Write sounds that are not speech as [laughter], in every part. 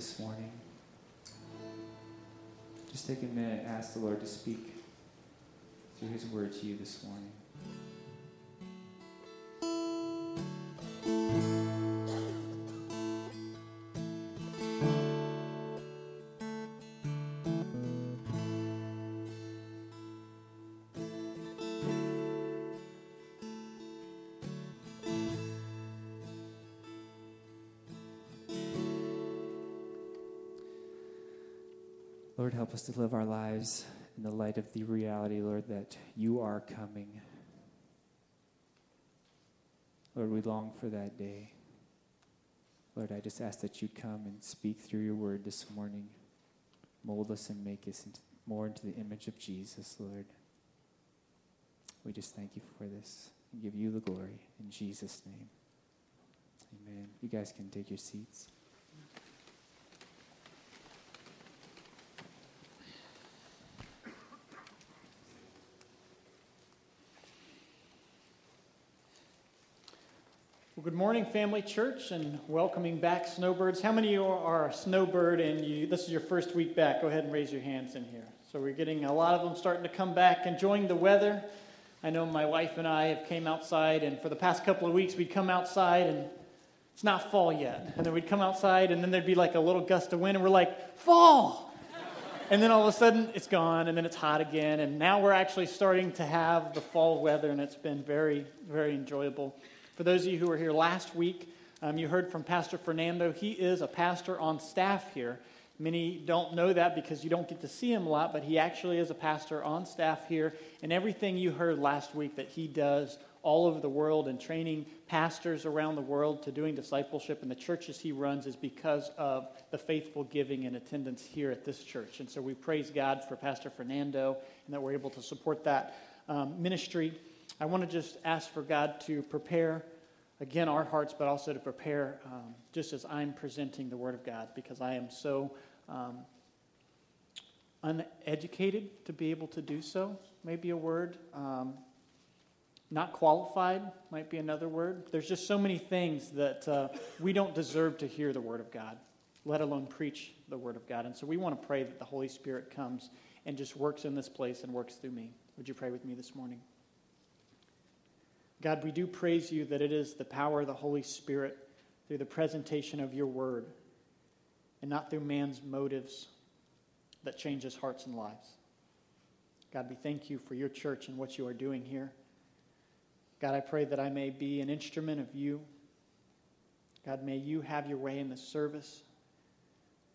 this morning. Just take a minute and ask the Lord to speak through his word to you this morning. Lord, help us to live our lives in the light of the reality, Lord, that you are coming. Lord, we long for that day. Lord, I just ask that you'd come and speak through your word this morning. Mold us and make us into, more into the image of Jesus, Lord. We just thank you for this and give you the glory in Jesus' name. Amen. You guys can take your seats. Well, good morning, Family Church, and welcoming back snowbirds. How many of you are a snowbird and you, this is your first week back? Go ahead and raise your hands in here. So we're getting a lot of them starting to come back, enjoying the weather. I know my wife and I have came outside, and for the past couple of weeks, we'd come outside and it's not fall yet. And then we'd come outside, and then there'd be like a little gust of wind, and we're like, fall! And then all of a sudden, it's gone, and then it's hot again. And now we're actually starting to have the fall weather, and it's been very, very enjoyable. For those of you who were here last week, um, you heard from Pastor Fernando. He is a pastor on staff here. Many don't know that because you don't get to see him a lot, but he actually is a pastor on staff here. And everything you heard last week that he does all over the world and training pastors around the world to doing discipleship in the churches he runs is because of the faithful giving and attendance here at this church. And so we praise God for Pastor Fernando and that we're able to support that um, ministry. I want to just ask for God to prepare, again, our hearts, but also to prepare um, just as I'm presenting the Word of God, because I am so um, uneducated to be able to do so. Maybe a word. Um, not qualified might be another word. There's just so many things that uh, we don't deserve to hear the Word of God, let alone preach the Word of God. And so we want to pray that the Holy Spirit comes and just works in this place and works through me. Would you pray with me this morning? God, we do praise you that it is the power of the Holy Spirit through the presentation of your word and not through man's motives that changes hearts and lives. God, we thank you for your church and what you are doing here. God, I pray that I may be an instrument of you. God, may you have your way in this service.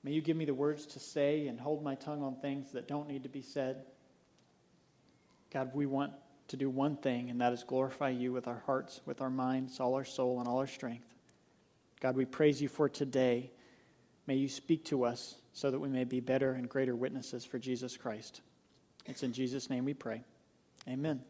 May you give me the words to say and hold my tongue on things that don't need to be said. God, we want to do one thing, and that is glorify you with our hearts, with our minds, all our soul, and all our strength. God, we praise you for today. May you speak to us so that we may be better and greater witnesses for Jesus Christ. It's in Jesus' name we pray. Amen.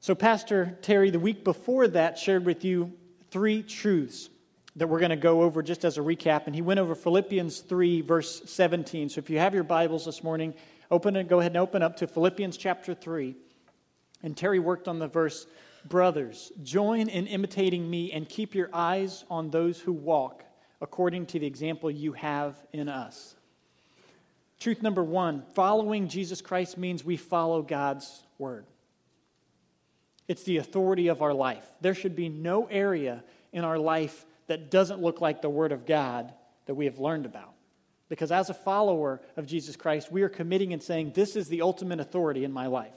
So, Pastor Terry, the week before that, shared with you three truths that we're going to go over just as a recap. And he went over Philippians 3, verse 17. So, if you have your Bibles this morning, open and go ahead and open up to Philippians chapter 3. And Terry worked on the verse Brothers, join in imitating me and keep your eyes on those who walk according to the example you have in us. Truth number one following Jesus Christ means we follow God's word. It's the authority of our life. There should be no area in our life that doesn't look like the word of God that we have learned about. Because as a follower of Jesus Christ, we are committing and saying, This is the ultimate authority in my life.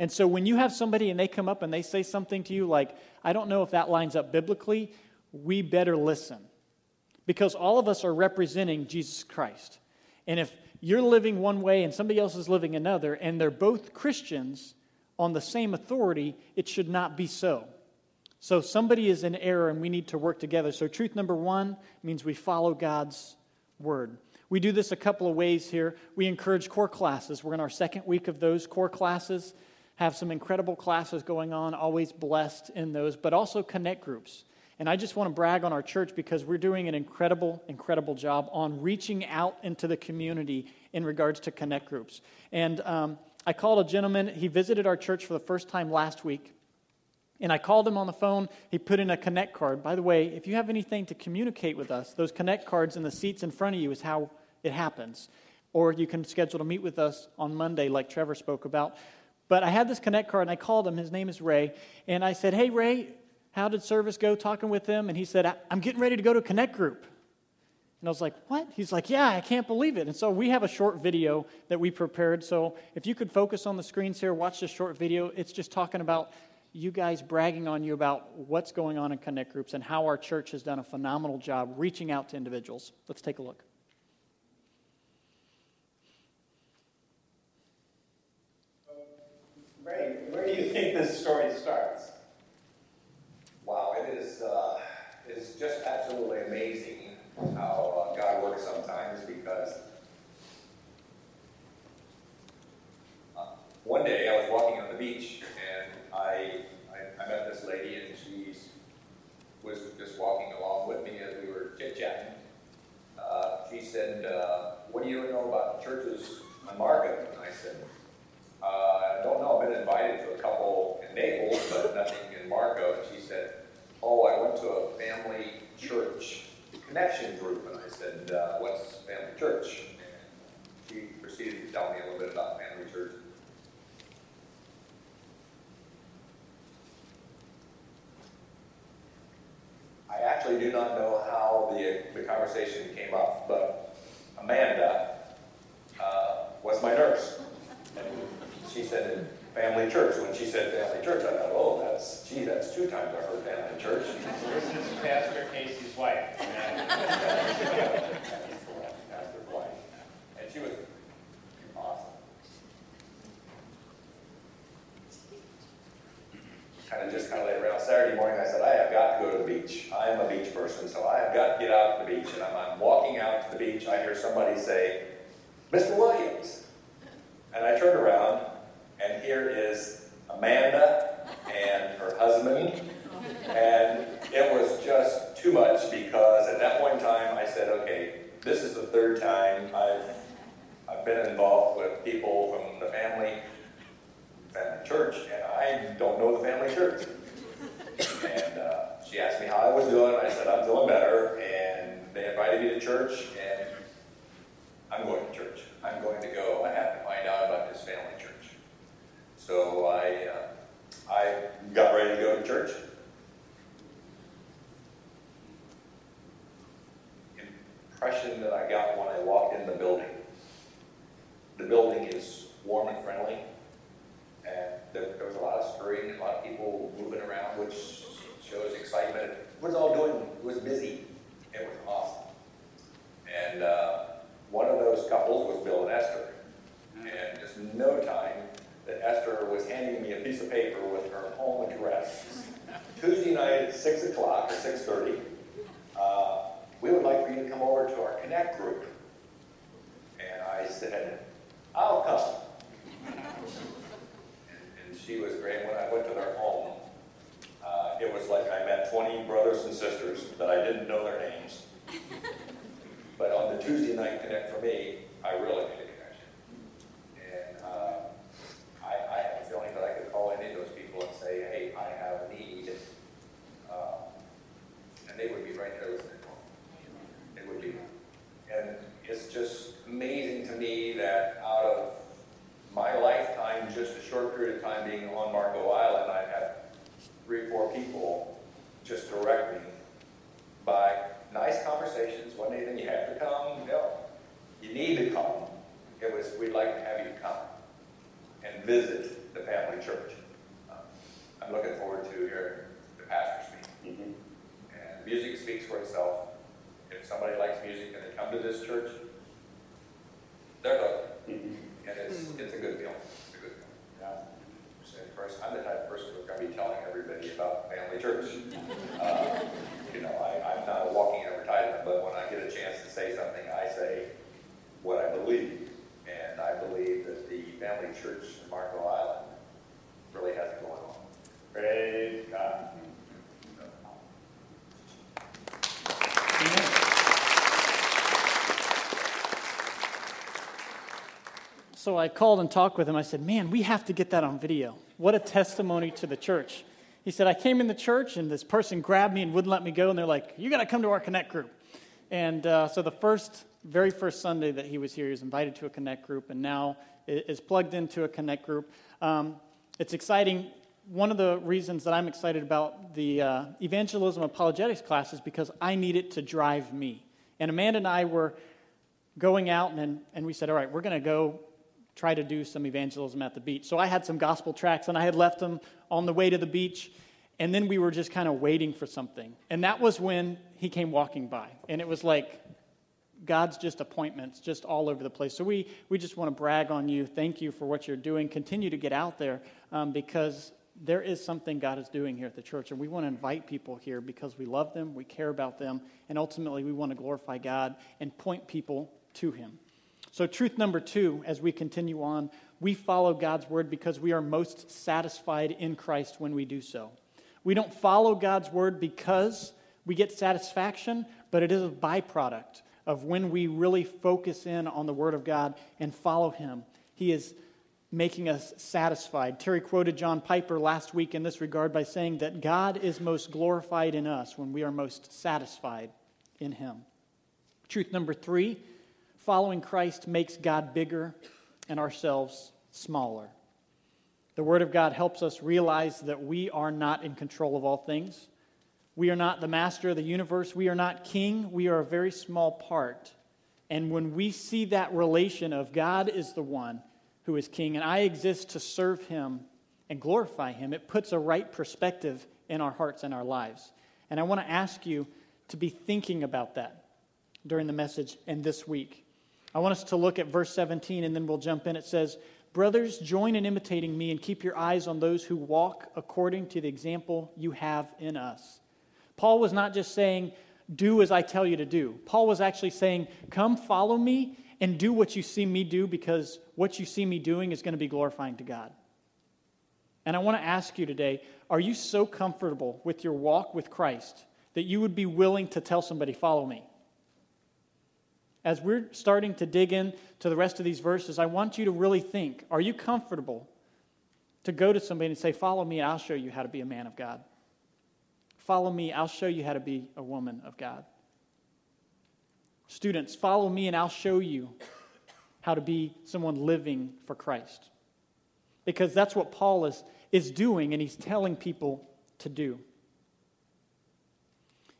And so when you have somebody and they come up and they say something to you like, I don't know if that lines up biblically, we better listen. Because all of us are representing Jesus Christ. And if you're living one way and somebody else is living another, and they're both Christians on the same authority, it should not be so. So somebody is in error and we need to work together. So, truth number one means we follow God's word. We do this a couple of ways here. We encourage core classes. We're in our second week of those core classes have some incredible classes going on, always blessed in those, but also connect groups. And I just want to brag on our church because we're doing an incredible, incredible job on reaching out into the community in regards to connect groups. And um, I called a gentleman, he visited our church for the first time last week. And I called him on the phone. He put in a Connect card. By the way, if you have anything to communicate with us, those Connect cards in the seats in front of you is how it happens. Or you can schedule to meet with us on Monday, like Trevor spoke about. But I had this Connect card, and I called him. His name is Ray. And I said, Hey, Ray, how did service go? Talking with him. And he said, I'm getting ready to go to Connect Group. And I was like, What? He's like, Yeah, I can't believe it. And so we have a short video that we prepared. So if you could focus on the screens here, watch this short video. It's just talking about you guys bragging on you about what's going on in Connect groups and how our church has done a phenomenal job reaching out to individuals. Let's take a look. You think this story starts? Wow, it is, uh, it is just absolutely amazing how uh, God works sometimes because uh, one day I was walking on the beach and I, I, I met this lady and she was just walking along with me as we were chit chatting. Uh, she said, uh, What do you know about churches on Marco? And I said, uh, I don't know. I've been invited to a couple in Naples, but nothing in Marco. And she said, Oh, I went to a family church connection group. And I said, uh, What's family church? And she proceeded to tell me a little bit about family church. I actually do not know how the, the conversation came up, but Amanda uh, was my nurse. She said family church. When she said family church, I thought, oh, that's, gee, that's two times I heard family church. This is Pastor Casey's wife. Pastor's wife. And she was awesome. Kind of just kind of laid around Saturday morning, I said, I have got to go to the beach. I'm a beach person, so I have got to get out to the beach. And I'm, I'm walking out to the beach, I hear somebody say, Mr. Williams. And I turned around, here is Amanda and her husband. And it was just too much because at that point in time, I said, okay, this is the third time I've, I've been involved with people from the family, family church, and I don't know the family church. And uh, she asked me how I was doing. I said, I'm doing better. And they invited me to church, and I'm going to church. I'm going to go. I have to find out about this family church. So I, uh, I got ready to go to church. Impression that I got when I walked in the building. The building is warm and friendly, and there, there was a lot of scurrying, a lot of people moving around, which shows excitement. It was all doing, it was busy. It was awesome. And uh, one of those couples was Bill and Esther. And just no time that Esther was handing me a piece of paper with her home address. Tuesday night at 6 o'clock or 6.30, uh, we would like for you to come over to our Connect group. And I said, I'll come. and, and she was great. When I went to their home, uh, it was like I met 20 brothers and sisters that I didn't know their names. but on the Tuesday night Connect for me, I really made a connection. And uh, I, I have a feeling that I could call any of those people and say, hey, I have a need. Uh, and they would be right there listening It would be. And it's just amazing to me that out of my lifetime, just a short period of time being on Marco Island, I've had three or four people just direct me by nice conversations. Wasn't anything you have to come? No. You need to come. It was, we'd like to have you come and visit the family church. Uh, I'm looking forward to hearing the pastor speak. Mm-hmm. And music speaks for itself. If somebody likes music and they come to this church, they're hooked. Mm-hmm. And it's, it's a good feeling. It's a good feeling. Yeah. Of course, I'm the type of person who's going to be telling everybody about family church. Uh, you know, I, I'm not a walking advertisement, but when I get a chance to say something, I say what I believe. And I believe that the family church in Marco Island really has it going on. Praise God. So I called and talked with him. I said, Man, we have to get that on video. What a testimony to the church. he said, I came in the church and this person grabbed me and wouldn't let me go. And they're like, You got to come to our Connect group. And uh, so the first, very first Sunday that he was here, he was invited to a Connect group and now is plugged into a Connect group. Um, it's exciting. One of the reasons that I'm excited about the uh, evangelism apologetics class is because I need it to drive me. And Amanda and I were going out and, and we said, All right, we're going to go try to do some evangelism at the beach. So I had some gospel tracts and I had left them on the way to the beach. And then we were just kind of waiting for something. And that was when he came walking by. And it was like God's just appointments just all over the place. So we, we just want to brag on you. Thank you for what you're doing. Continue to get out there um, because there is something God is doing here at the church. And we want to invite people here because we love them, we care about them, and ultimately we want to glorify God and point people to Him. So, truth number two, as we continue on, we follow God's word because we are most satisfied in Christ when we do so. We don't follow God's word because we get satisfaction, but it is a byproduct of when we really focus in on the word of God and follow Him. He is making us satisfied. Terry quoted John Piper last week in this regard by saying that God is most glorified in us when we are most satisfied in Him. Truth number three following Christ makes God bigger and ourselves smaller. The Word of God helps us realize that we are not in control of all things. We are not the master of the universe. We are not king. We are a very small part. And when we see that relation of God is the one who is king and I exist to serve him and glorify him, it puts a right perspective in our hearts and our lives. And I want to ask you to be thinking about that during the message and this week. I want us to look at verse 17 and then we'll jump in. It says, Brothers, join in imitating me and keep your eyes on those who walk according to the example you have in us. Paul was not just saying, Do as I tell you to do. Paul was actually saying, Come follow me and do what you see me do because what you see me doing is going to be glorifying to God. And I want to ask you today are you so comfortable with your walk with Christ that you would be willing to tell somebody, Follow me? As we're starting to dig in to the rest of these verses, I want you to really think are you comfortable to go to somebody and say, Follow me, I'll show you how to be a man of God? Follow me, I'll show you how to be a woman of God. Students, follow me, and I'll show you how to be someone living for Christ. Because that's what Paul is, is doing, and he's telling people to do.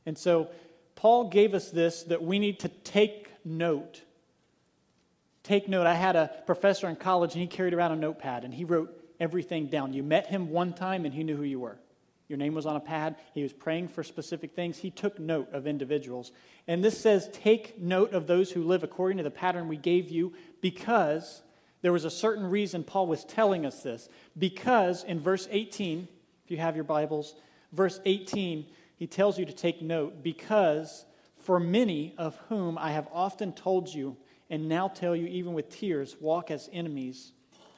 And so, Paul gave us this that we need to take note. Take note. I had a professor in college, and he carried around a notepad, and he wrote everything down. You met him one time, and he knew who you were. Your name was on a pad. He was praying for specific things. He took note of individuals. And this says, Take note of those who live according to the pattern we gave you, because there was a certain reason Paul was telling us this. Because in verse 18, if you have your Bibles, verse 18, he tells you to take note, because for many of whom I have often told you, and now tell you even with tears, walk as enemies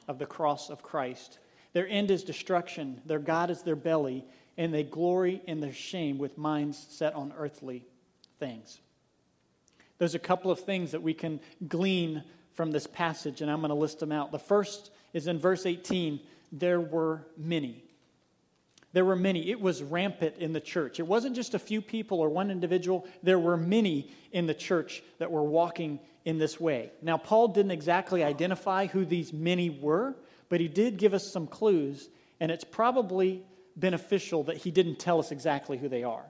of the cross of Christ. Their end is destruction, their God is their belly, and they glory in their shame with minds set on earthly things. There's a couple of things that we can glean from this passage, and I'm going to list them out. The first is in verse 18 there were many. There were many. It was rampant in the church. It wasn't just a few people or one individual. There were many in the church that were walking in this way. Now, Paul didn't exactly identify who these many were, but he did give us some clues, and it's probably beneficial that he didn't tell us exactly who they are.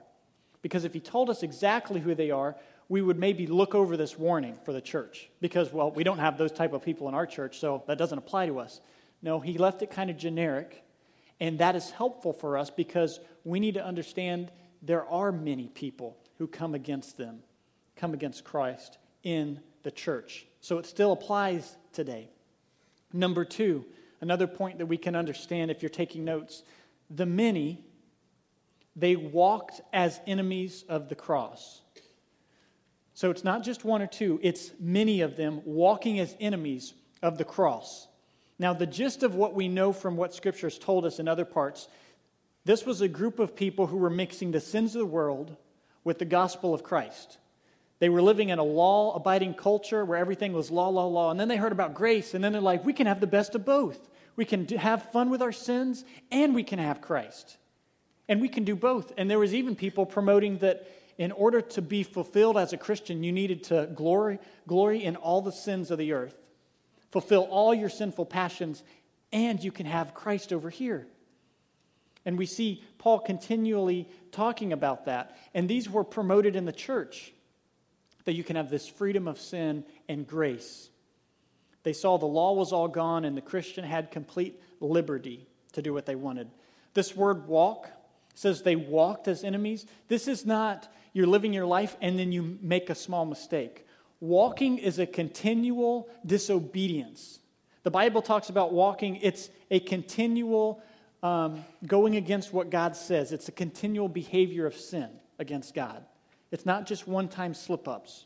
Because if he told us exactly who they are, we would maybe look over this warning for the church because well we don't have those type of people in our church so that doesn't apply to us no he left it kind of generic and that is helpful for us because we need to understand there are many people who come against them, come against Christ in the church. So it still applies today. Number two, another point that we can understand if you're taking notes the many, they walked as enemies of the cross. So it's not just one or two, it's many of them walking as enemies of the cross. Now, the gist of what we know from what Scripture has told us in other parts this was a group of people who were mixing the sins of the world with the gospel of Christ. They were living in a law abiding culture where everything was law, law, law. And then they heard about grace, and then they're like, we can have the best of both. We can have fun with our sins, and we can have Christ. And we can do both. And there was even people promoting that in order to be fulfilled as a Christian, you needed to glory, glory in all the sins of the earth, fulfill all your sinful passions, and you can have Christ over here. And we see Paul continually talking about that. And these were promoted in the church that you can have this freedom of sin and grace. They saw the law was all gone and the Christian had complete liberty to do what they wanted. This word walk says they walked as enemies. This is not you're living your life and then you make a small mistake. Walking is a continual disobedience. The Bible talks about walking, it's a continual um, going against what God says, it's a continual behavior of sin against God. It's not just one time slip ups.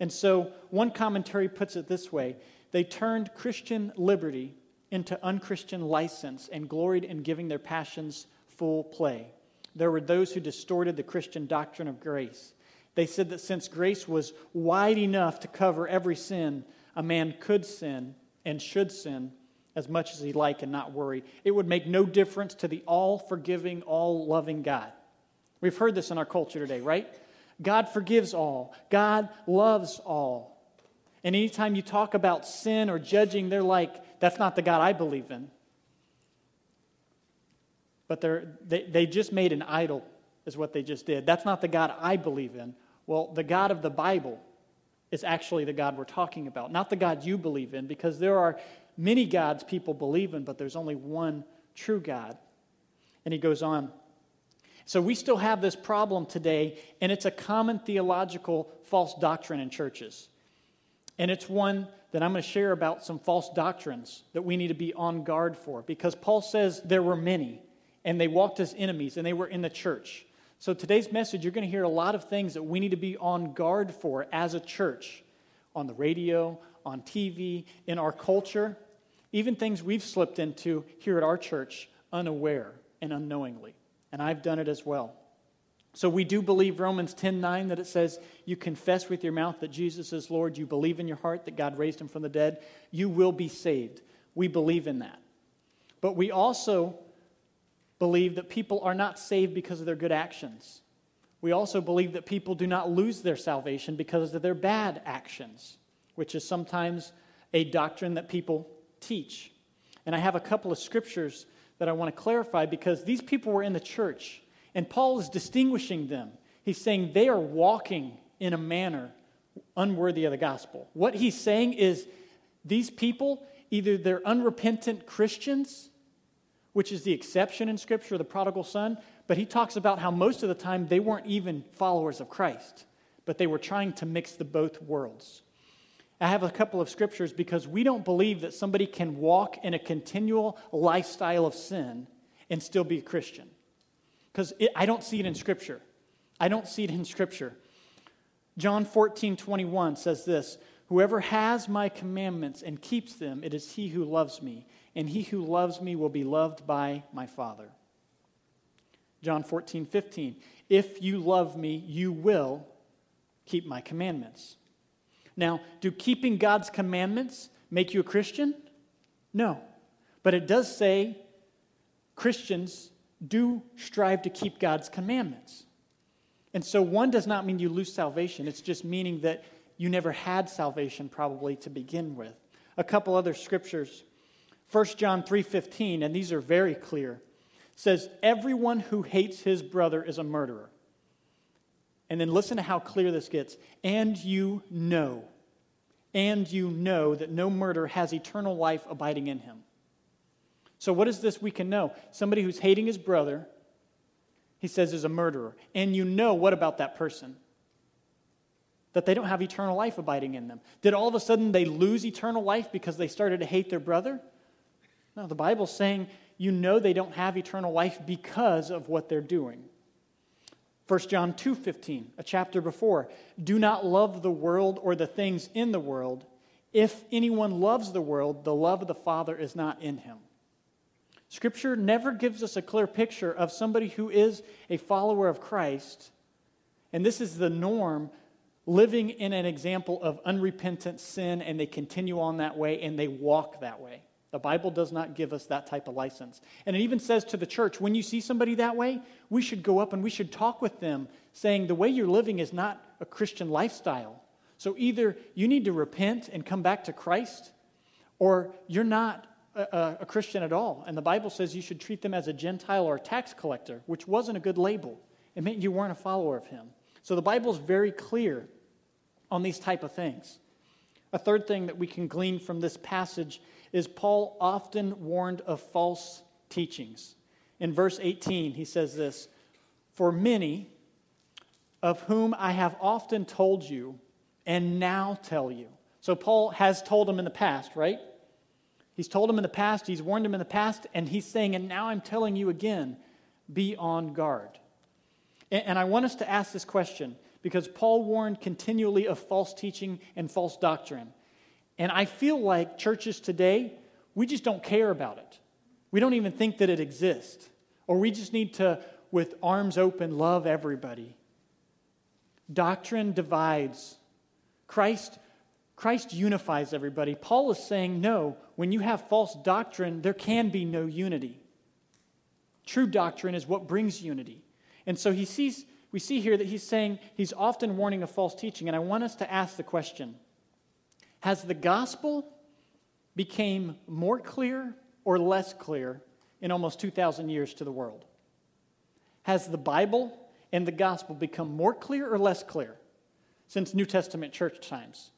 And so, one commentary puts it this way they turned Christian liberty into unchristian license and gloried in giving their passions full play. There were those who distorted the Christian doctrine of grace. They said that since grace was wide enough to cover every sin, a man could sin and should sin as much as he like and not worry. It would make no difference to the all forgiving, all loving God. We've heard this in our culture today, right? God forgives all, God loves all. And anytime you talk about sin or judging, they're like, that's not the God I believe in. But they're, they, they just made an idol, is what they just did. That's not the God I believe in. Well, the God of the Bible is actually the God we're talking about, not the God you believe in, because there are many gods people believe in, but there's only one true God. And he goes on. So we still have this problem today, and it's a common theological false doctrine in churches. And it's one that I'm going to share about some false doctrines that we need to be on guard for, because Paul says there were many, and they walked as enemies, and they were in the church. So today's message, you're going to hear a lot of things that we need to be on guard for as a church on the radio, on TV, in our culture even things we've slipped into here at our church unaware and unknowingly. And I've done it as well. So we do believe Romans 10:9 that it says you confess with your mouth that Jesus is Lord, you believe in your heart that God raised him from the dead, you will be saved. We believe in that. But we also believe that people are not saved because of their good actions. We also believe that people do not lose their salvation because of their bad actions, which is sometimes a doctrine that people teach. And I have a couple of scriptures that I want to clarify because these people were in the church, and Paul is distinguishing them. He's saying they are walking in a manner unworthy of the gospel. What he's saying is these people, either they're unrepentant Christians, which is the exception in Scripture, the prodigal son, but he talks about how most of the time they weren't even followers of Christ, but they were trying to mix the both worlds. I have a couple of scriptures because we don't believe that somebody can walk in a continual lifestyle of sin and still be a Christian. Because I don't see it in Scripture. I don't see it in Scripture. John 14, 21 says this Whoever has my commandments and keeps them, it is he who loves me, and he who loves me will be loved by my Father. John 14, 15. If you love me, you will keep my commandments. Now, do keeping God's commandments make you a Christian? No. But it does say Christians do strive to keep God's commandments. And so one does not mean you lose salvation, it's just meaning that you never had salvation probably to begin with. A couple other scriptures. 1 John 3:15 and these are very clear. Says everyone who hates his brother is a murderer. And then listen to how clear this gets. And you know, and you know that no murderer has eternal life abiding in him. So, what is this we can know? Somebody who's hating his brother, he says, is a murderer. And you know what about that person? That they don't have eternal life abiding in them. Did all of a sudden they lose eternal life because they started to hate their brother? No, the Bible's saying you know they don't have eternal life because of what they're doing. 1 John 2:15, a chapter before, do not love the world or the things in the world. If anyone loves the world, the love of the Father is not in him. Scripture never gives us a clear picture of somebody who is a follower of Christ, and this is the norm, living in an example of unrepentant sin, and they continue on that way and they walk that way. The Bible does not give us that type of license. And it even says to the church when you see somebody that way, we should go up and we should talk with them, saying, The way you're living is not a Christian lifestyle. So either you need to repent and come back to Christ, or you're not a, a, Christian at all. And the Bible says you should treat them as a Gentile or a tax collector, which wasn't a good label. It meant you weren't a follower of him. So the Bible is very clear on these type of things. A third thing that we can glean from this passage is Paul often warned of false teachings. In verse 18, he says this For many of whom I have often told you and now tell you. So Paul has told them in the past, right? He's told them in the past, he's warned them in the past, and he's saying, and now I'm telling you again, be on guard. And I want us to ask this question because Paul warned continually of false teaching and false doctrine. And I feel like churches today, we just don't care about it. We don't even think that it exists. Or we just need to, with arms open, love everybody. Doctrine divides. Christ Christ unifies everybody. Paul is saying, no, when you have false doctrine, there can be no unity. True doctrine is what brings unity. And so he sees, we see here that he's saying he's often warning of false teaching. And I want us to ask the question Has the gospel became more clear or less clear in almost 2,000 years to the world? Has the Bible and the gospel become more clear or less clear since New Testament church times?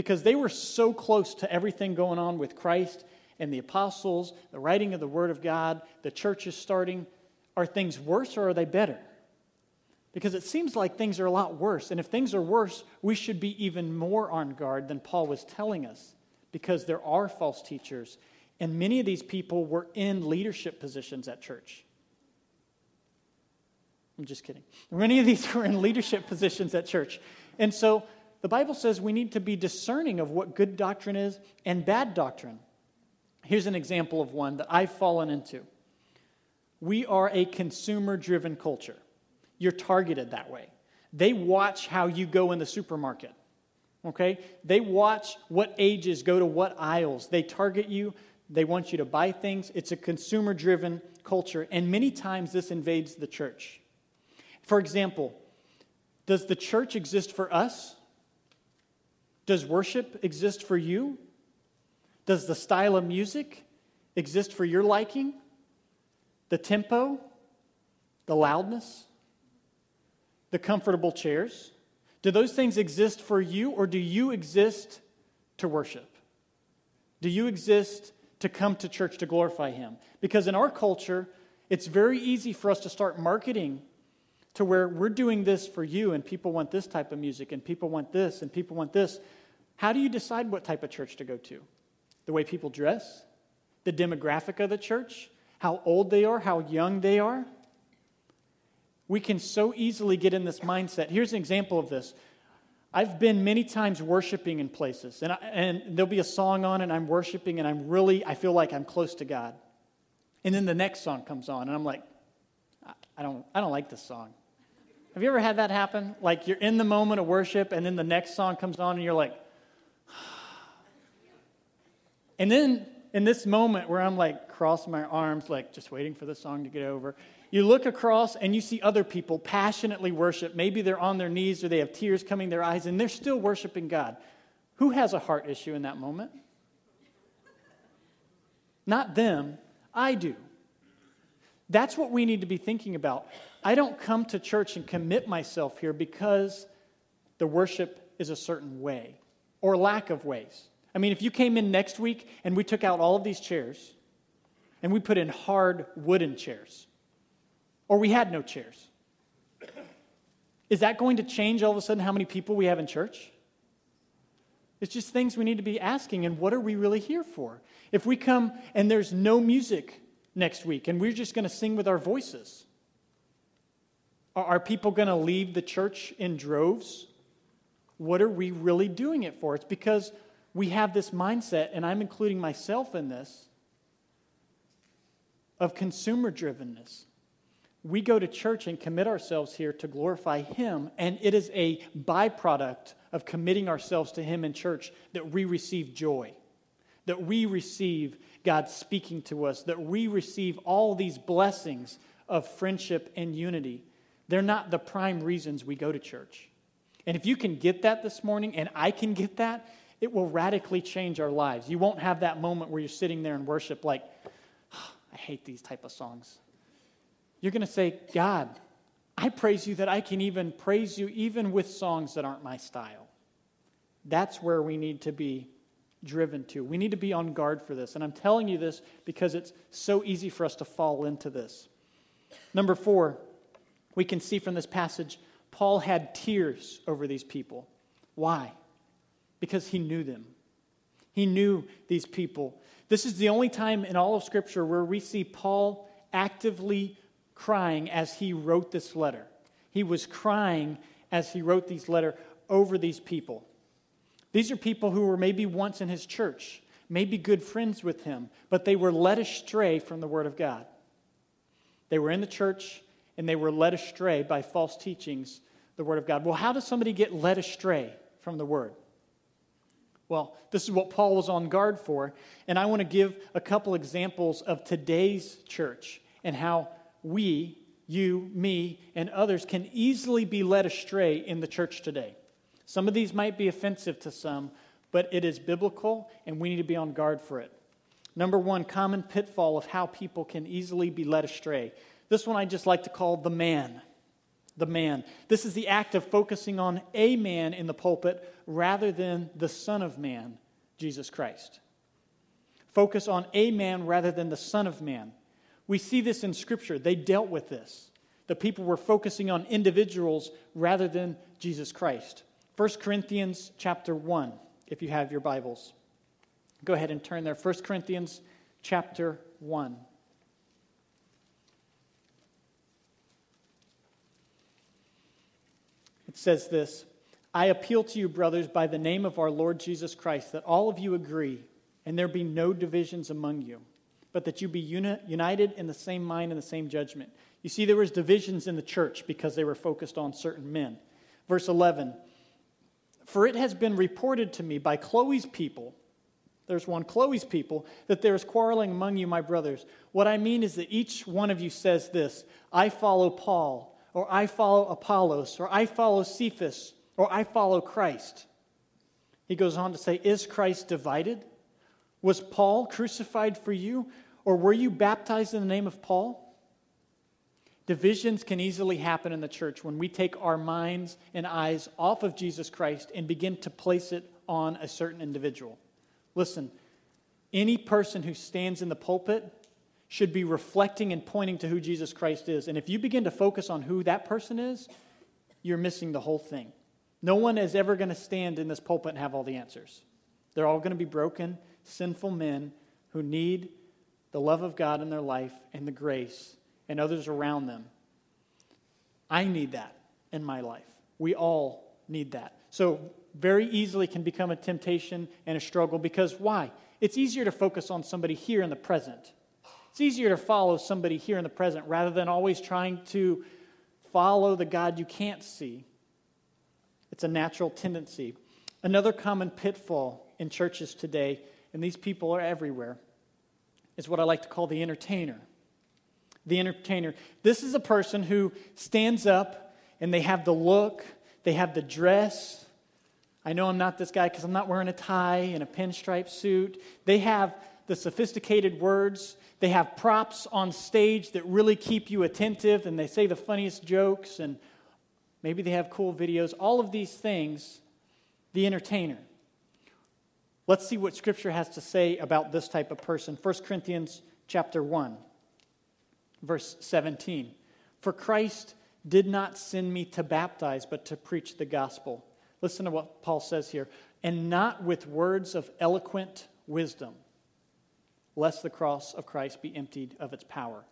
because they were so close to everything going on with Christ and the apostles, the writing of the Word of God, the church is starting. Are things worse or are they better? Because it seems like things are a lot worse. And if things are worse, we should be even more on guard than Paul was telling us because there are false teachers. And many of these people were in leadership positions at church. I'm just kidding. Many of these [laughs] were in leadership positions at church. And so the Bible says we need to be discerning of what good doctrine is and bad doctrine. Here's an example of one that I've fallen into. We are a consumer driven culture. You're targeted that way. They watch how you go in the supermarket. Okay? They watch what ages go to what aisles. They target you. They want you to buy things. It's a consumer driven culture. And many times this invades the church. For example, does the church exist for us? Does worship exist for you? Does the style of music exist for your liking? The tempo? The loudness? The comfortable chairs? Do those things exist for you, or do you exist to worship? Do you exist to come to church to glorify Him? Because in our culture, it's very easy for us to start marketing to where we're doing this for you, and people want this type of music, and people want this, and people want this. How do you decide what type of church to go to? The way people dress? The demographic of the church? How old they are? How young they are? We can so easily get in this mindset. Here's an example of this. I've been many times worshiping in places, and, I, and there'll be a song on, and I'm worshiping, and I'm really, I feel like I'm close to God. And then the next song comes on, and I'm like, I don't, I don't like this song. Have you ever had that happen? Like you're in the moment of worship, and then the next song comes on, and you're like, [sighs] and then in this moment where I'm like crossing my arms, like just waiting for the song to get over, you look across and you see other people passionately worship. Maybe they're on their knees or they have tears coming their eyes and they're still worshiping God. Who has a heart issue in that moment? Not them, I do. That's what we need to be thinking about. I don't come to church and commit myself here because the worship is a certain way or lack of ways. I mean, if you came in next week and we took out all of these chairs and we put in hard wooden chairs, or we had no chairs, is that going to change all of a sudden how many people we have in church? It's just things we need to be asking, and what are we really here for? If we come and there's no music next week and we're just going to sing with our voices, are people going to leave the church in droves? what are we really doing it for? It's because we have this mindset, and I'm including myself in this, of consumer drivenness. We go to church and commit ourselves here to glorify Him, and it is a byproduct of committing ourselves to Him in church that we receive joy. that we receive God speaking to us, that we receive all these blessings of friendship and unity. They're not the prime reasons we go to church. And if you can get that this morning, and I can get that, it will radically change our lives. You won't have that moment where you're sitting there in worship like, oh, [sighs] I hate these type of songs. You're going to say, God, I praise you that I can even praise you even with songs that aren't my style. That's where we need to be driven to. We need to be on guard for this. And I'm telling you this because it's so easy for us to fall into this. Number four, we can see from this passage, Paul had tears over these people. Why? Because he knew them. He knew these people. This is the only time in all of Scripture where we see Paul actively crying as he wrote this letter. He was crying as he wrote these letter over these people. These are people who were maybe once in his church, maybe good friends with him, but they were led astray from the Word of God. They were in the church and they were led astray by false teachings, the Word of God. Well, how does somebody get led astray from the Word? Well, this is what Paul was on guard for, and I want to give a couple examples of today's church and how we, you, me, and others can easily be led astray in the church today. Some of these might be offensive to some, but it is biblical and we need to be on guard for it. Number one, common pitfall of how people can easily be led astray. This one I just like to call the man. The man. This is the act of focusing on a man in the pulpit rather than the Son of Man, Jesus Christ. Focus on a man rather than the Son of Man. We see this in Scripture. They dealt with this. The people were focusing on individuals rather than Jesus Christ. 1 Corinthians chapter 1, if you have your Bibles. Go ahead and turn there. 1 Corinthians chapter 1. It says this I appeal to you, brothers, by the name of our Lord Jesus Christ, that all of you agree, and there be no divisions among you, but that you be uni- united in the same mind and the same judgment. You see, there was divisions in the church because they were focused on certain men. Verse 11 for it has been reported to me by Chloe's people, there's one, Chloe's people, that there is quarreling among you, my brothers. What I mean is that each one of you says this I follow Paul, or I follow Apollos, or I follow Cephas, or I follow Christ. He goes on to say, Is Christ divided? Was Paul crucified for you, or were you baptized in the name of Paul? Divisions can easily happen in the church when we take our minds and eyes off of Jesus Christ and begin to place it on a certain individual. Listen, any person who stands in the pulpit should be reflecting and pointing to who Jesus Christ is. And if you begin to focus on who that person is, you're missing the whole thing. No one is ever going to stand in this pulpit and have all the answers. They're all going to be broken, sinful men who need the love of God in their life and the grace and others around them. I need that in my life. We all need that. So, very easily can become a temptation and a struggle because why? It's easier to focus on somebody here in the present. It's easier to follow somebody here in the present rather than always trying to follow the God you can't see. It's a natural tendency. Another common pitfall in churches today, and these people are everywhere, is what I like to call the entertainer the entertainer. This is a person who stands up and they have the look, they have the dress. I know I'm not this guy because I'm not wearing a tie and a pinstripe suit. They have the sophisticated words. They have props on stage that really keep you attentive and they say the funniest jokes and maybe they have cool videos. All of these things, the entertainer. Let's see what scripture has to say about this type of person. 1 Corinthians chapter 1 verse 17. For Christ did not send me to baptize, but to preach the gospel. Listen to what Paul says here. And not with words of eloquent wisdom, lest the cross of Christ be emptied of its power.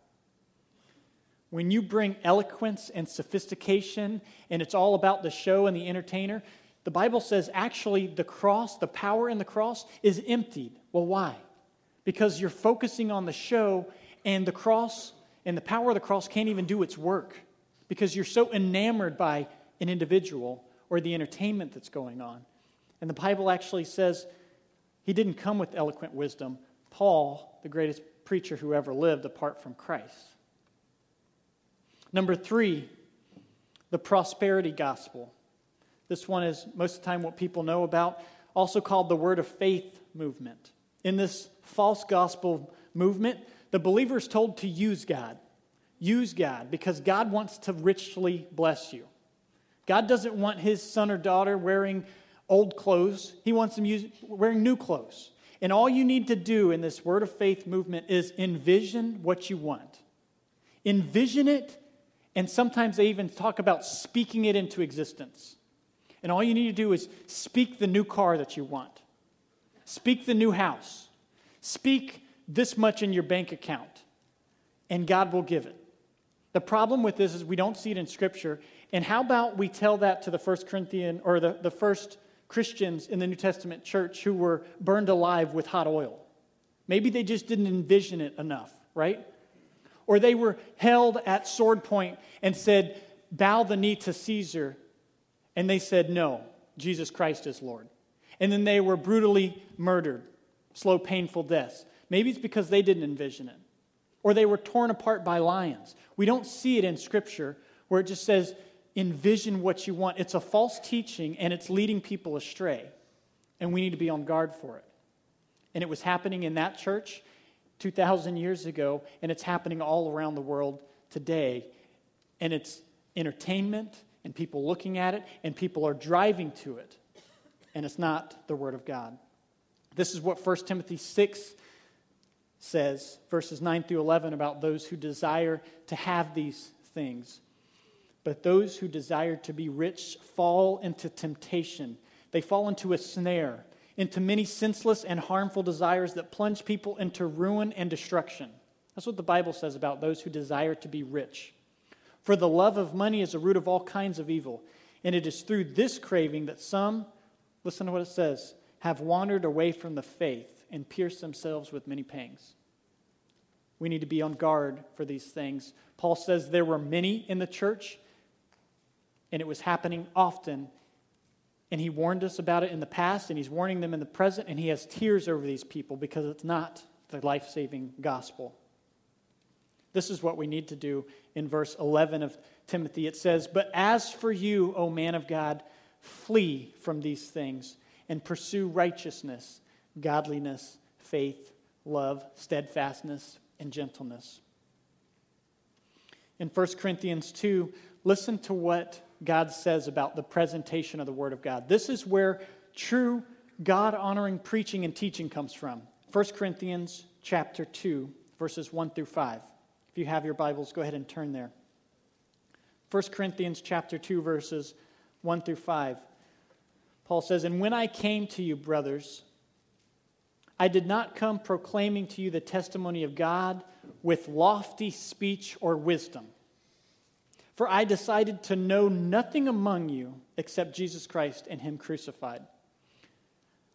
When you bring eloquence and sophistication, and it's all about the show and the entertainer, the Bible says actually the cross, the power in the cross, is emptied. Well, why? Because you're focusing on the show, and the cross and the power of the cross can't even do its work because you're so enamored by an individual or the entertainment that's going on. And the Bible actually says, He didn't come with eloquent wisdom. Paul, the greatest preacher who ever lived apart from Christ. Number three, the prosperity gospel. This one is most of the time what people know about, also called the word of faith movement. In this false gospel movement, the believer is told to use God. Use God because God wants to richly bless you. God doesn't want his son or daughter wearing old clothes, he wants them use, wearing new clothes. And all you need to do in this word of faith movement is envision what you want. Envision it, and sometimes they even talk about speaking it into existence. And all you need to do is speak the new car that you want, speak the new house, speak this much in your bank account, and God will give it. The problem with this is we don't see it in Scripture. And how about we tell that to the first Corinthian or the, the first Christians in the New Testament church who were burned alive with hot oil? Maybe they just didn't envision it enough, right? Or they were held at sword point and said, Bow the knee to Caesar. And they said, No, Jesus Christ is Lord. And then they were brutally murdered, slow, painful deaths. Maybe it's because they didn't envision it. Or they were torn apart by lions. We don't see it in Scripture where it just says, envision what you want. It's a false teaching and it's leading people astray. And we need to be on guard for it. And it was happening in that church 2,000 years ago, and it's happening all around the world today. And it's entertainment, and people looking at it, and people are driving to it. And it's not the Word of God. This is what 1 Timothy 6 says, verses 9 through 11, about those who desire to have these things. But those who desire to be rich fall into temptation. They fall into a snare, into many senseless and harmful desires that plunge people into ruin and destruction. That's what the Bible says about those who desire to be rich. For the love of money is the root of all kinds of evil. And it is through this craving that some, listen to what it says, have wandered away from the faith and pierce themselves with many pangs. We need to be on guard for these things. Paul says there were many in the church, and it was happening often. And he warned us about it in the past, and he's warning them in the present, and he has tears over these people because it's not the life saving gospel. This is what we need to do in verse 11 of Timothy. It says, But as for you, O man of God, flee from these things and pursue righteousness godliness, faith, love, steadfastness, and gentleness. In 1 Corinthians 2, listen to what God says about the presentation of the Word of God. This is where true God honoring preaching and teaching comes from. 1 Corinthians chapter 2, verses 1 through 5. You have your Bibles, go ahead and turn there. 1 Corinthians chapter 2, verses 1 through 5. Paul says, And when I came to you, brothers, I did not come proclaiming to you the testimony of God with lofty speech or wisdom. For I decided to know nothing among you except Jesus Christ and Him crucified.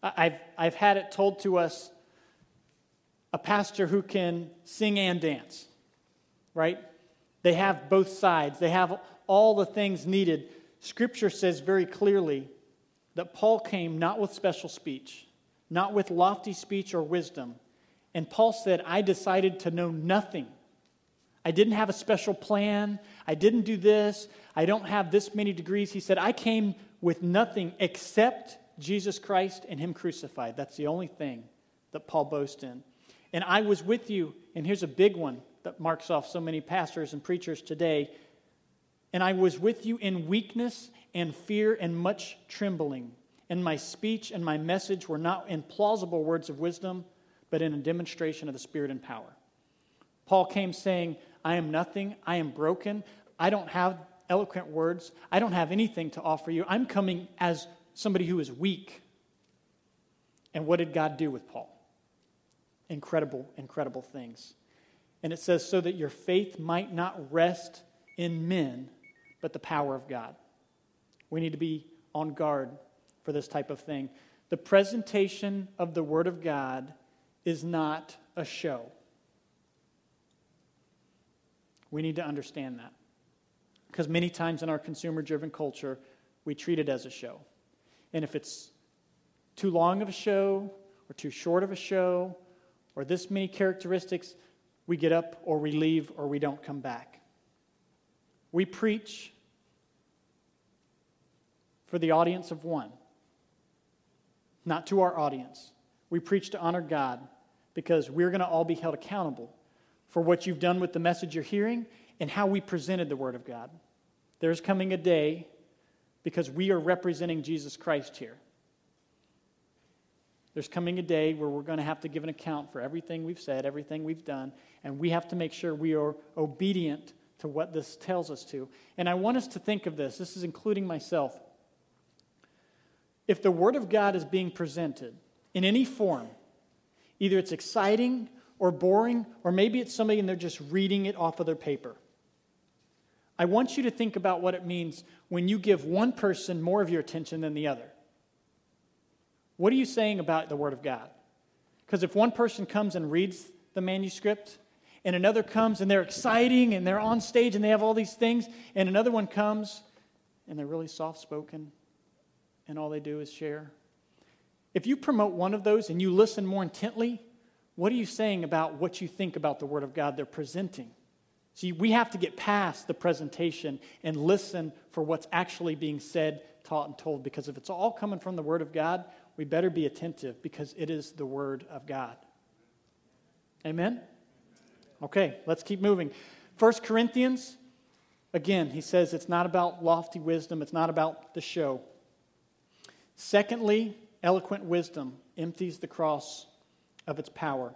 I've, I've had it told to us a pastor who can sing and dance, right? They have both sides, they have all the things needed. Scripture says very clearly that Paul came not with special speech, not with lofty speech or wisdom. And Paul said, I decided to know nothing. I didn't have a special plan. I didn't do this. I don't have this many degrees. He said, I came with nothing except Jesus Christ and Him crucified. That's the only thing that Paul boasts in. And I was with you, and here's a big one that marks off so many pastors and preachers today. And I was with you in weakness and fear and much trembling and my speech and my message were not in plausible words of wisdom, but in a demonstration of the Spirit and power. Paul came saying, I am nothing. I am broken. I don't have eloquent words. I don't have anything to offer you. I'm coming as somebody who is weak. And what did God do with Paul? Incredible, incredible things. And it says, so that your faith might not rest in men, but the power of God. We need to be on guard for this type of thing. The presentation of the Word of God is not a show. We need to understand that. Because many times in our consumer driven culture, we treat it as a show. And if it's too long of a show, or too short of a show or this many characteristics, we get up or we leave or we don't come back. We preach for the audience of one, not to our audience. We preach to honor God because we're going to all be held accountable for what you've done with the message you're hearing and how we presented the Word of God. There's coming a day because we are representing Jesus Christ here. There's coming a day where we're going to have to give an account for everything we've said, everything we've done, and we have to make sure we are obedient to what this tells us to. And I want us to think of this, this is including myself. If the Word of God is being presented in any form, either it's exciting or boring, or maybe it's somebody and they're just reading it off of their paper. I want you to think about what it means when you give one person more of your attention than the other. What are you saying about the Word of God? Because if one person comes and reads the manuscript, and another comes and they're exciting and they're on stage and they have all these things, and another one comes and they're really soft spoken and all they do is share. If you promote one of those and you listen more intently, what are you saying about what you think about the Word of God they're presenting? See, we have to get past the presentation and listen for what's actually being said, taught, and told. Because if it's all coming from the Word of God, we better be attentive because it is the Word of God. Amen? Okay, let's keep moving. First Corinthians, again, he says it's not about lofty wisdom, it's not about the show. Secondly, eloquent wisdom empties the cross of its power.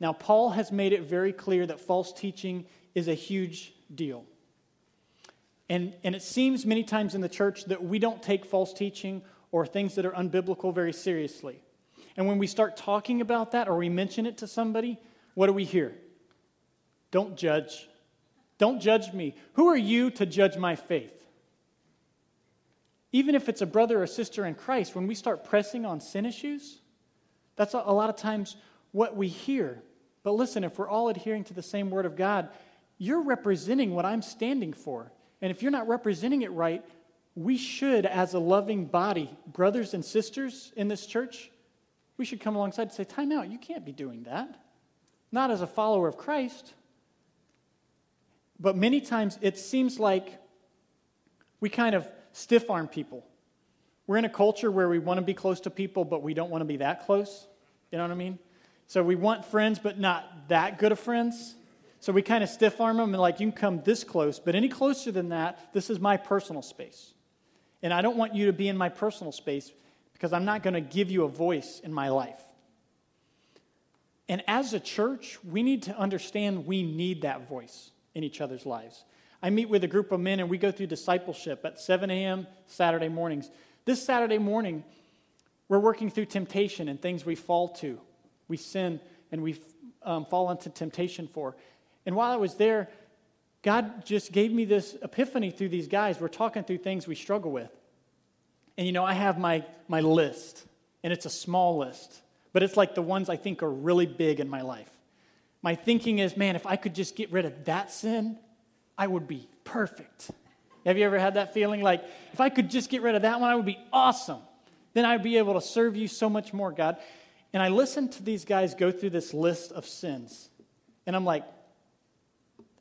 Now, Paul has made it very clear that false teaching is a huge deal. And, and it seems many times in the church that we don't take false teaching or things that are unbiblical very seriously. And when we start talking about that or we mention it to somebody, what do we hear? Don't judge. Don't judge me. Who are you to judge my faith? Even if it's a brother or sister in Christ, when we start pressing on sin issues, that's a lot of times what we hear. But listen, if we're all adhering to the same word of God, you're representing what I'm standing for. And if you're not representing it right, we should, as a loving body, brothers and sisters in this church, we should come alongside and say, Time out, you can't be doing that. Not as a follower of Christ. But many times it seems like we kind of stiff arm people. We're in a culture where we want to be close to people, but we don't want to be that close. You know what I mean? So we want friends, but not that good of friends. So we kind of stiff arm them and like, you can come this close, but any closer than that, this is my personal space. And I don't want you to be in my personal space because I'm not going to give you a voice in my life. And as a church, we need to understand we need that voice in each other's lives. I meet with a group of men and we go through discipleship at 7 a.m. Saturday mornings. This Saturday morning, we're working through temptation and things we fall to. We sin and we um, fall into temptation for. And while I was there, God just gave me this epiphany through these guys. We're talking through things we struggle with. And you know, I have my, my list, and it's a small list, but it's like the ones I think are really big in my life. My thinking is, man, if I could just get rid of that sin, I would be perfect. Have you ever had that feeling? Like, if I could just get rid of that one, I would be awesome. Then I'd be able to serve you so much more, God. And I listened to these guys go through this list of sins. And I'm like,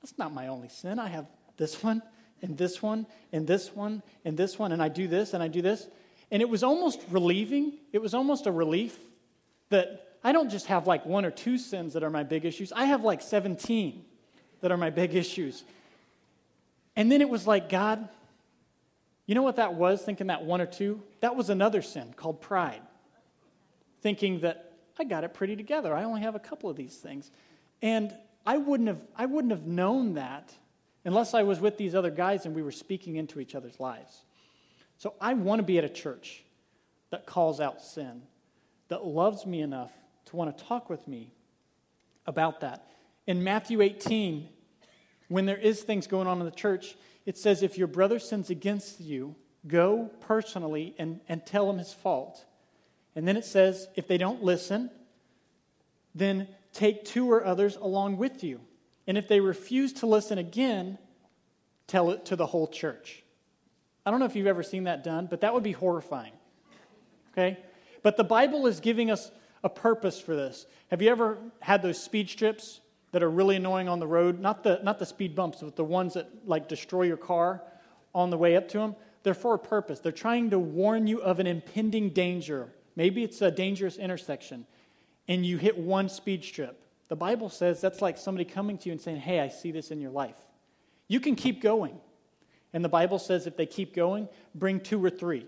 that's not my only sin. I have this one, and this one, and this one, and this one, and I do this, and I do this. And it was almost relieving. It was almost a relief that I don't just have like one or two sins that are my big issues, I have like 17 that are my big issues. And then it was like, God, you know what that was, thinking that one or two? That was another sin called pride. Thinking that I got it pretty together. I only have a couple of these things. And I wouldn't have, I wouldn't have known that unless I was with these other guys and we were speaking into each other's lives. So I want to be at a church that calls out sin, that loves me enough to want to talk with me about that. In Matthew 18, when there is things going on in the church, it says if your brother sins against you, go personally and, and tell him his fault. And then it says if they don't listen, then take two or others along with you. And if they refuse to listen again, tell it to the whole church. I don't know if you've ever seen that done, but that would be horrifying. Okay? But the Bible is giving us a purpose for this. Have you ever had those speed strips that are really annoying on the road? Not the, not the speed bumps, but the ones that like destroy your car on the way up to them. They're for a purpose. They're trying to warn you of an impending danger. Maybe it's a dangerous intersection, and you hit one speed strip. The Bible says that's like somebody coming to you and saying, Hey, I see this in your life. You can keep going. And the Bible says if they keep going, bring two or three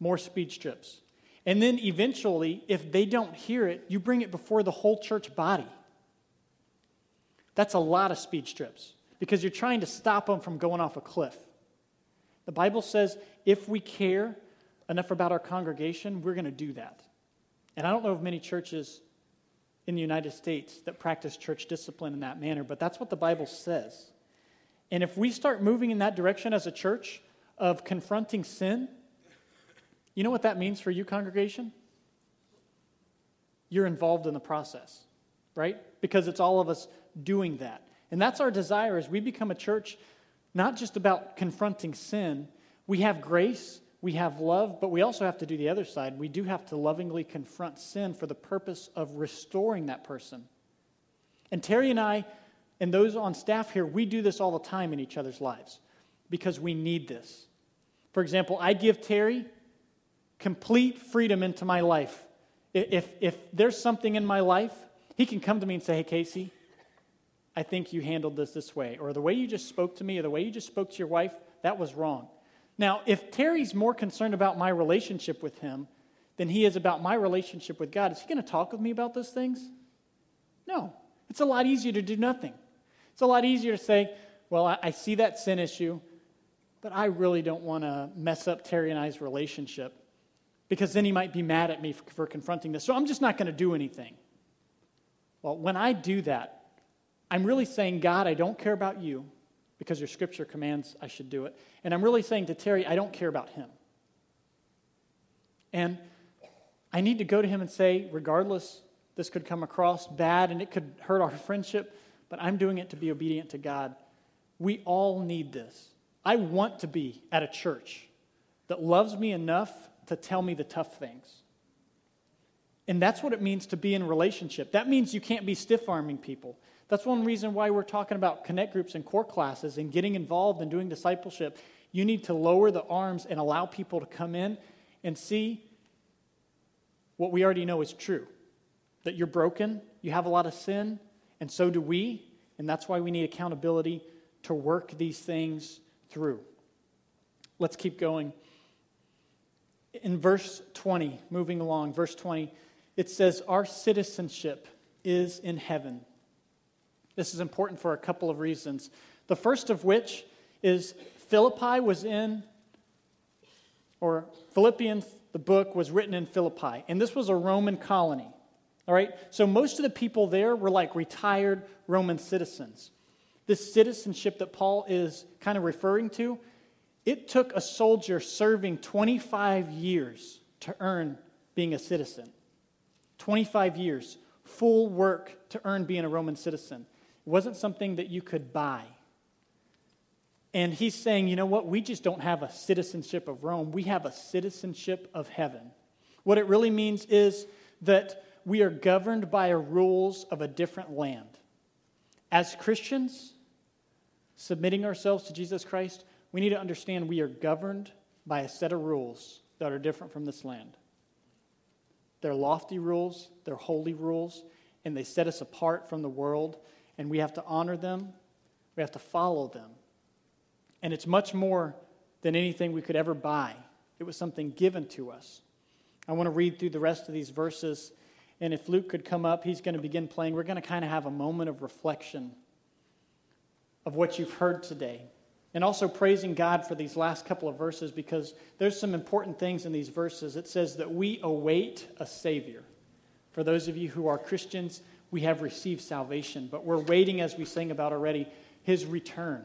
more speed strips. And then eventually, if they don't hear it, you bring it before the whole church body. That's a lot of speed strips because you're trying to stop them from going off a cliff. The Bible says if we care enough about our congregation, we're going to do that. And I don't know of many churches in the United States that practice church discipline in that manner, but that's what the Bible says. And if we start moving in that direction as a church of confronting sin, you know what that means for you, congregation? You're involved in the process, right? Because it's all of us doing that. And that's our desire as we become a church not just about confronting sin. We have grace, we have love, but we also have to do the other side. We do have to lovingly confront sin for the purpose of restoring that person. And Terry and I, and those on staff here, we do this all the time in each other's lives because we need this. For example, I give Terry complete freedom into my life. If, if there's something in my life, he can come to me and say, Hey, Casey, I think you handled this this way. Or the way you just spoke to me, or the way you just spoke to your wife, that was wrong. Now, if Terry's more concerned about my relationship with him than he is about my relationship with God, is he going to talk with me about those things? No. It's a lot easier to do nothing. It's a lot easier to say, Well, I, I see that sin issue, but I really don't want to mess up Terry and I's relationship because then he might be mad at me for, for confronting this. So I'm just not going to do anything. Well, when I do that, I'm really saying, God, I don't care about you because your scripture commands I should do it. And I'm really saying to Terry, I don't care about him. And I need to go to him and say, regardless, this could come across bad and it could hurt our friendship, but I'm doing it to be obedient to God. We all need this. I want to be at a church that loves me enough to tell me the tough things. And that's what it means to be in relationship. That means you can't be stiff arming people. That's one reason why we're talking about connect groups and core classes and getting involved and doing discipleship. You need to lower the arms and allow people to come in and see what we already know is true that you're broken, you have a lot of sin, and so do we. And that's why we need accountability to work these things through. Let's keep going in verse 20, moving along, verse 20, it says, Our citizenship is in heaven. This is important for a couple of reasons. The first of which is Philippi was in, or Philippians, the book, was written in Philippi, and this was a Roman colony. All right? So most of the people there were like retired Roman citizens. This citizenship that Paul is kind of referring to it took a soldier serving 25 years to earn being a citizen. 25 years, full work to earn being a Roman citizen. It wasn't something that you could buy. And he's saying, you know what? We just don't have a citizenship of Rome. We have a citizenship of heaven. What it really means is that we are governed by a rules of a different land. As Christians, submitting ourselves to Jesus Christ, we need to understand we are governed by a set of rules that are different from this land. They're lofty rules, they're holy rules, and they set us apart from the world, and we have to honor them, we have to follow them. And it's much more than anything we could ever buy. It was something given to us. I want to read through the rest of these verses, and if Luke could come up, he's going to begin playing. We're going to kind of have a moment of reflection of what you've heard today. And also praising God for these last couple of verses because there's some important things in these verses. It says that we await a Savior. For those of you who are Christians, we have received salvation, but we're waiting, as we sang about already, His return.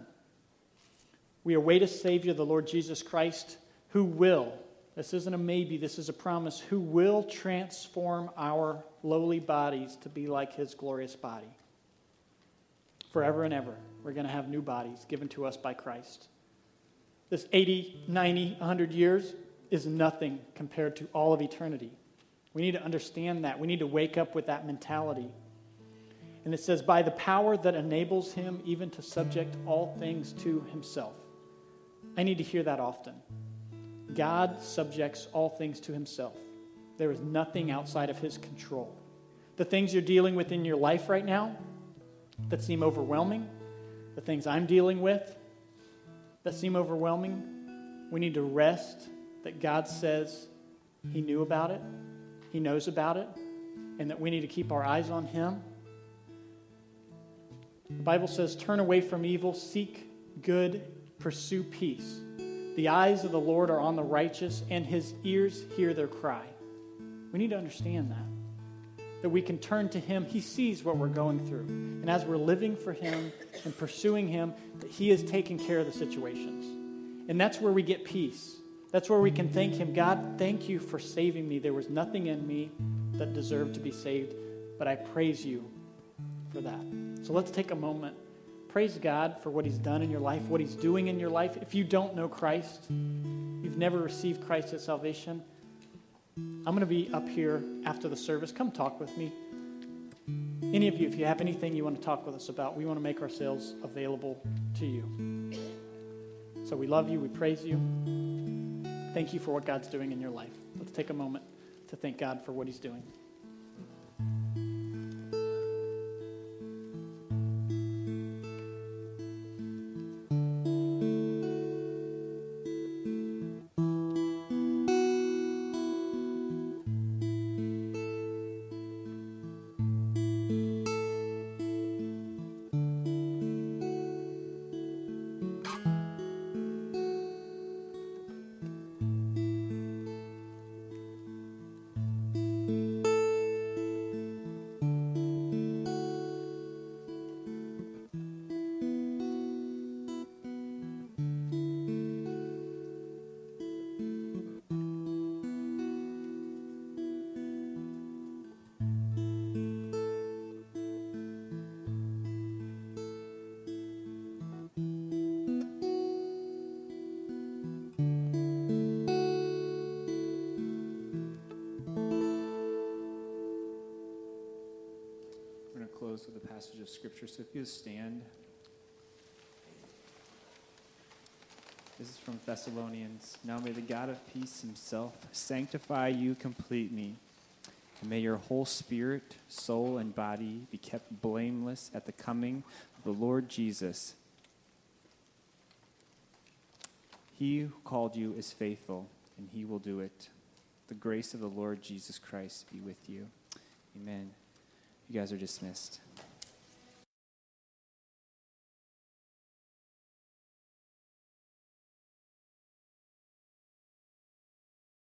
We await a Savior, the Lord Jesus Christ, who will, this isn't a maybe, this is a promise, who will transform our lowly bodies to be like His glorious body forever and ever we're going to have new bodies given to us by Christ. This 80, 90, 100 years is nothing compared to all of eternity We need to understand that. We need to wake up with that mentality. And it says, by the power that enables him even to subject all things to himself. I need to hear that often. God subjects all things to himself. There is nothing outside of his control. The things you're dealing with in your life right now that seem overwhelming, the things I'm dealing with that seem overwhelming, we need to rest that God says he knew about it, he knows about it, and that we need to keep our eyes on him. The Bible says, turn away from evil, seek good, pursue peace. The eyes of the Lord are on the righteous, and his ears hear their cry. We need to understand that. That we can turn to him. He sees what we're going through. And as we're living for him and pursuing him, that he is taking care of the situations. And that's where we get peace. That's where we can thank him. God, thank you for saving me. There was nothing in me that deserved to be saved, but I praise you for that. So let's take a moment praise God for what He's done in your life, what He's doing in your life. If you don't know Christ, you've never received Christ as salvation, I'm going to be up here after the service. Come talk with me. Any of you, if you have anything you want to talk with us about, we want to make ourselves available to you. So we love you, we praise you. Thank you for what God's doing in your life. Let's take a moment to thank God for what He's doing. Scripture. So if you stand. This is from Thessalonians. Now may the God of peace himself sanctify you completely. And may your whole spirit, soul, and body be kept blameless at the coming of the Lord Jesus. He who called you is faithful, and he will do it. The grace of the Lord Jesus Christ be with you. Amen. You guys are dismissed.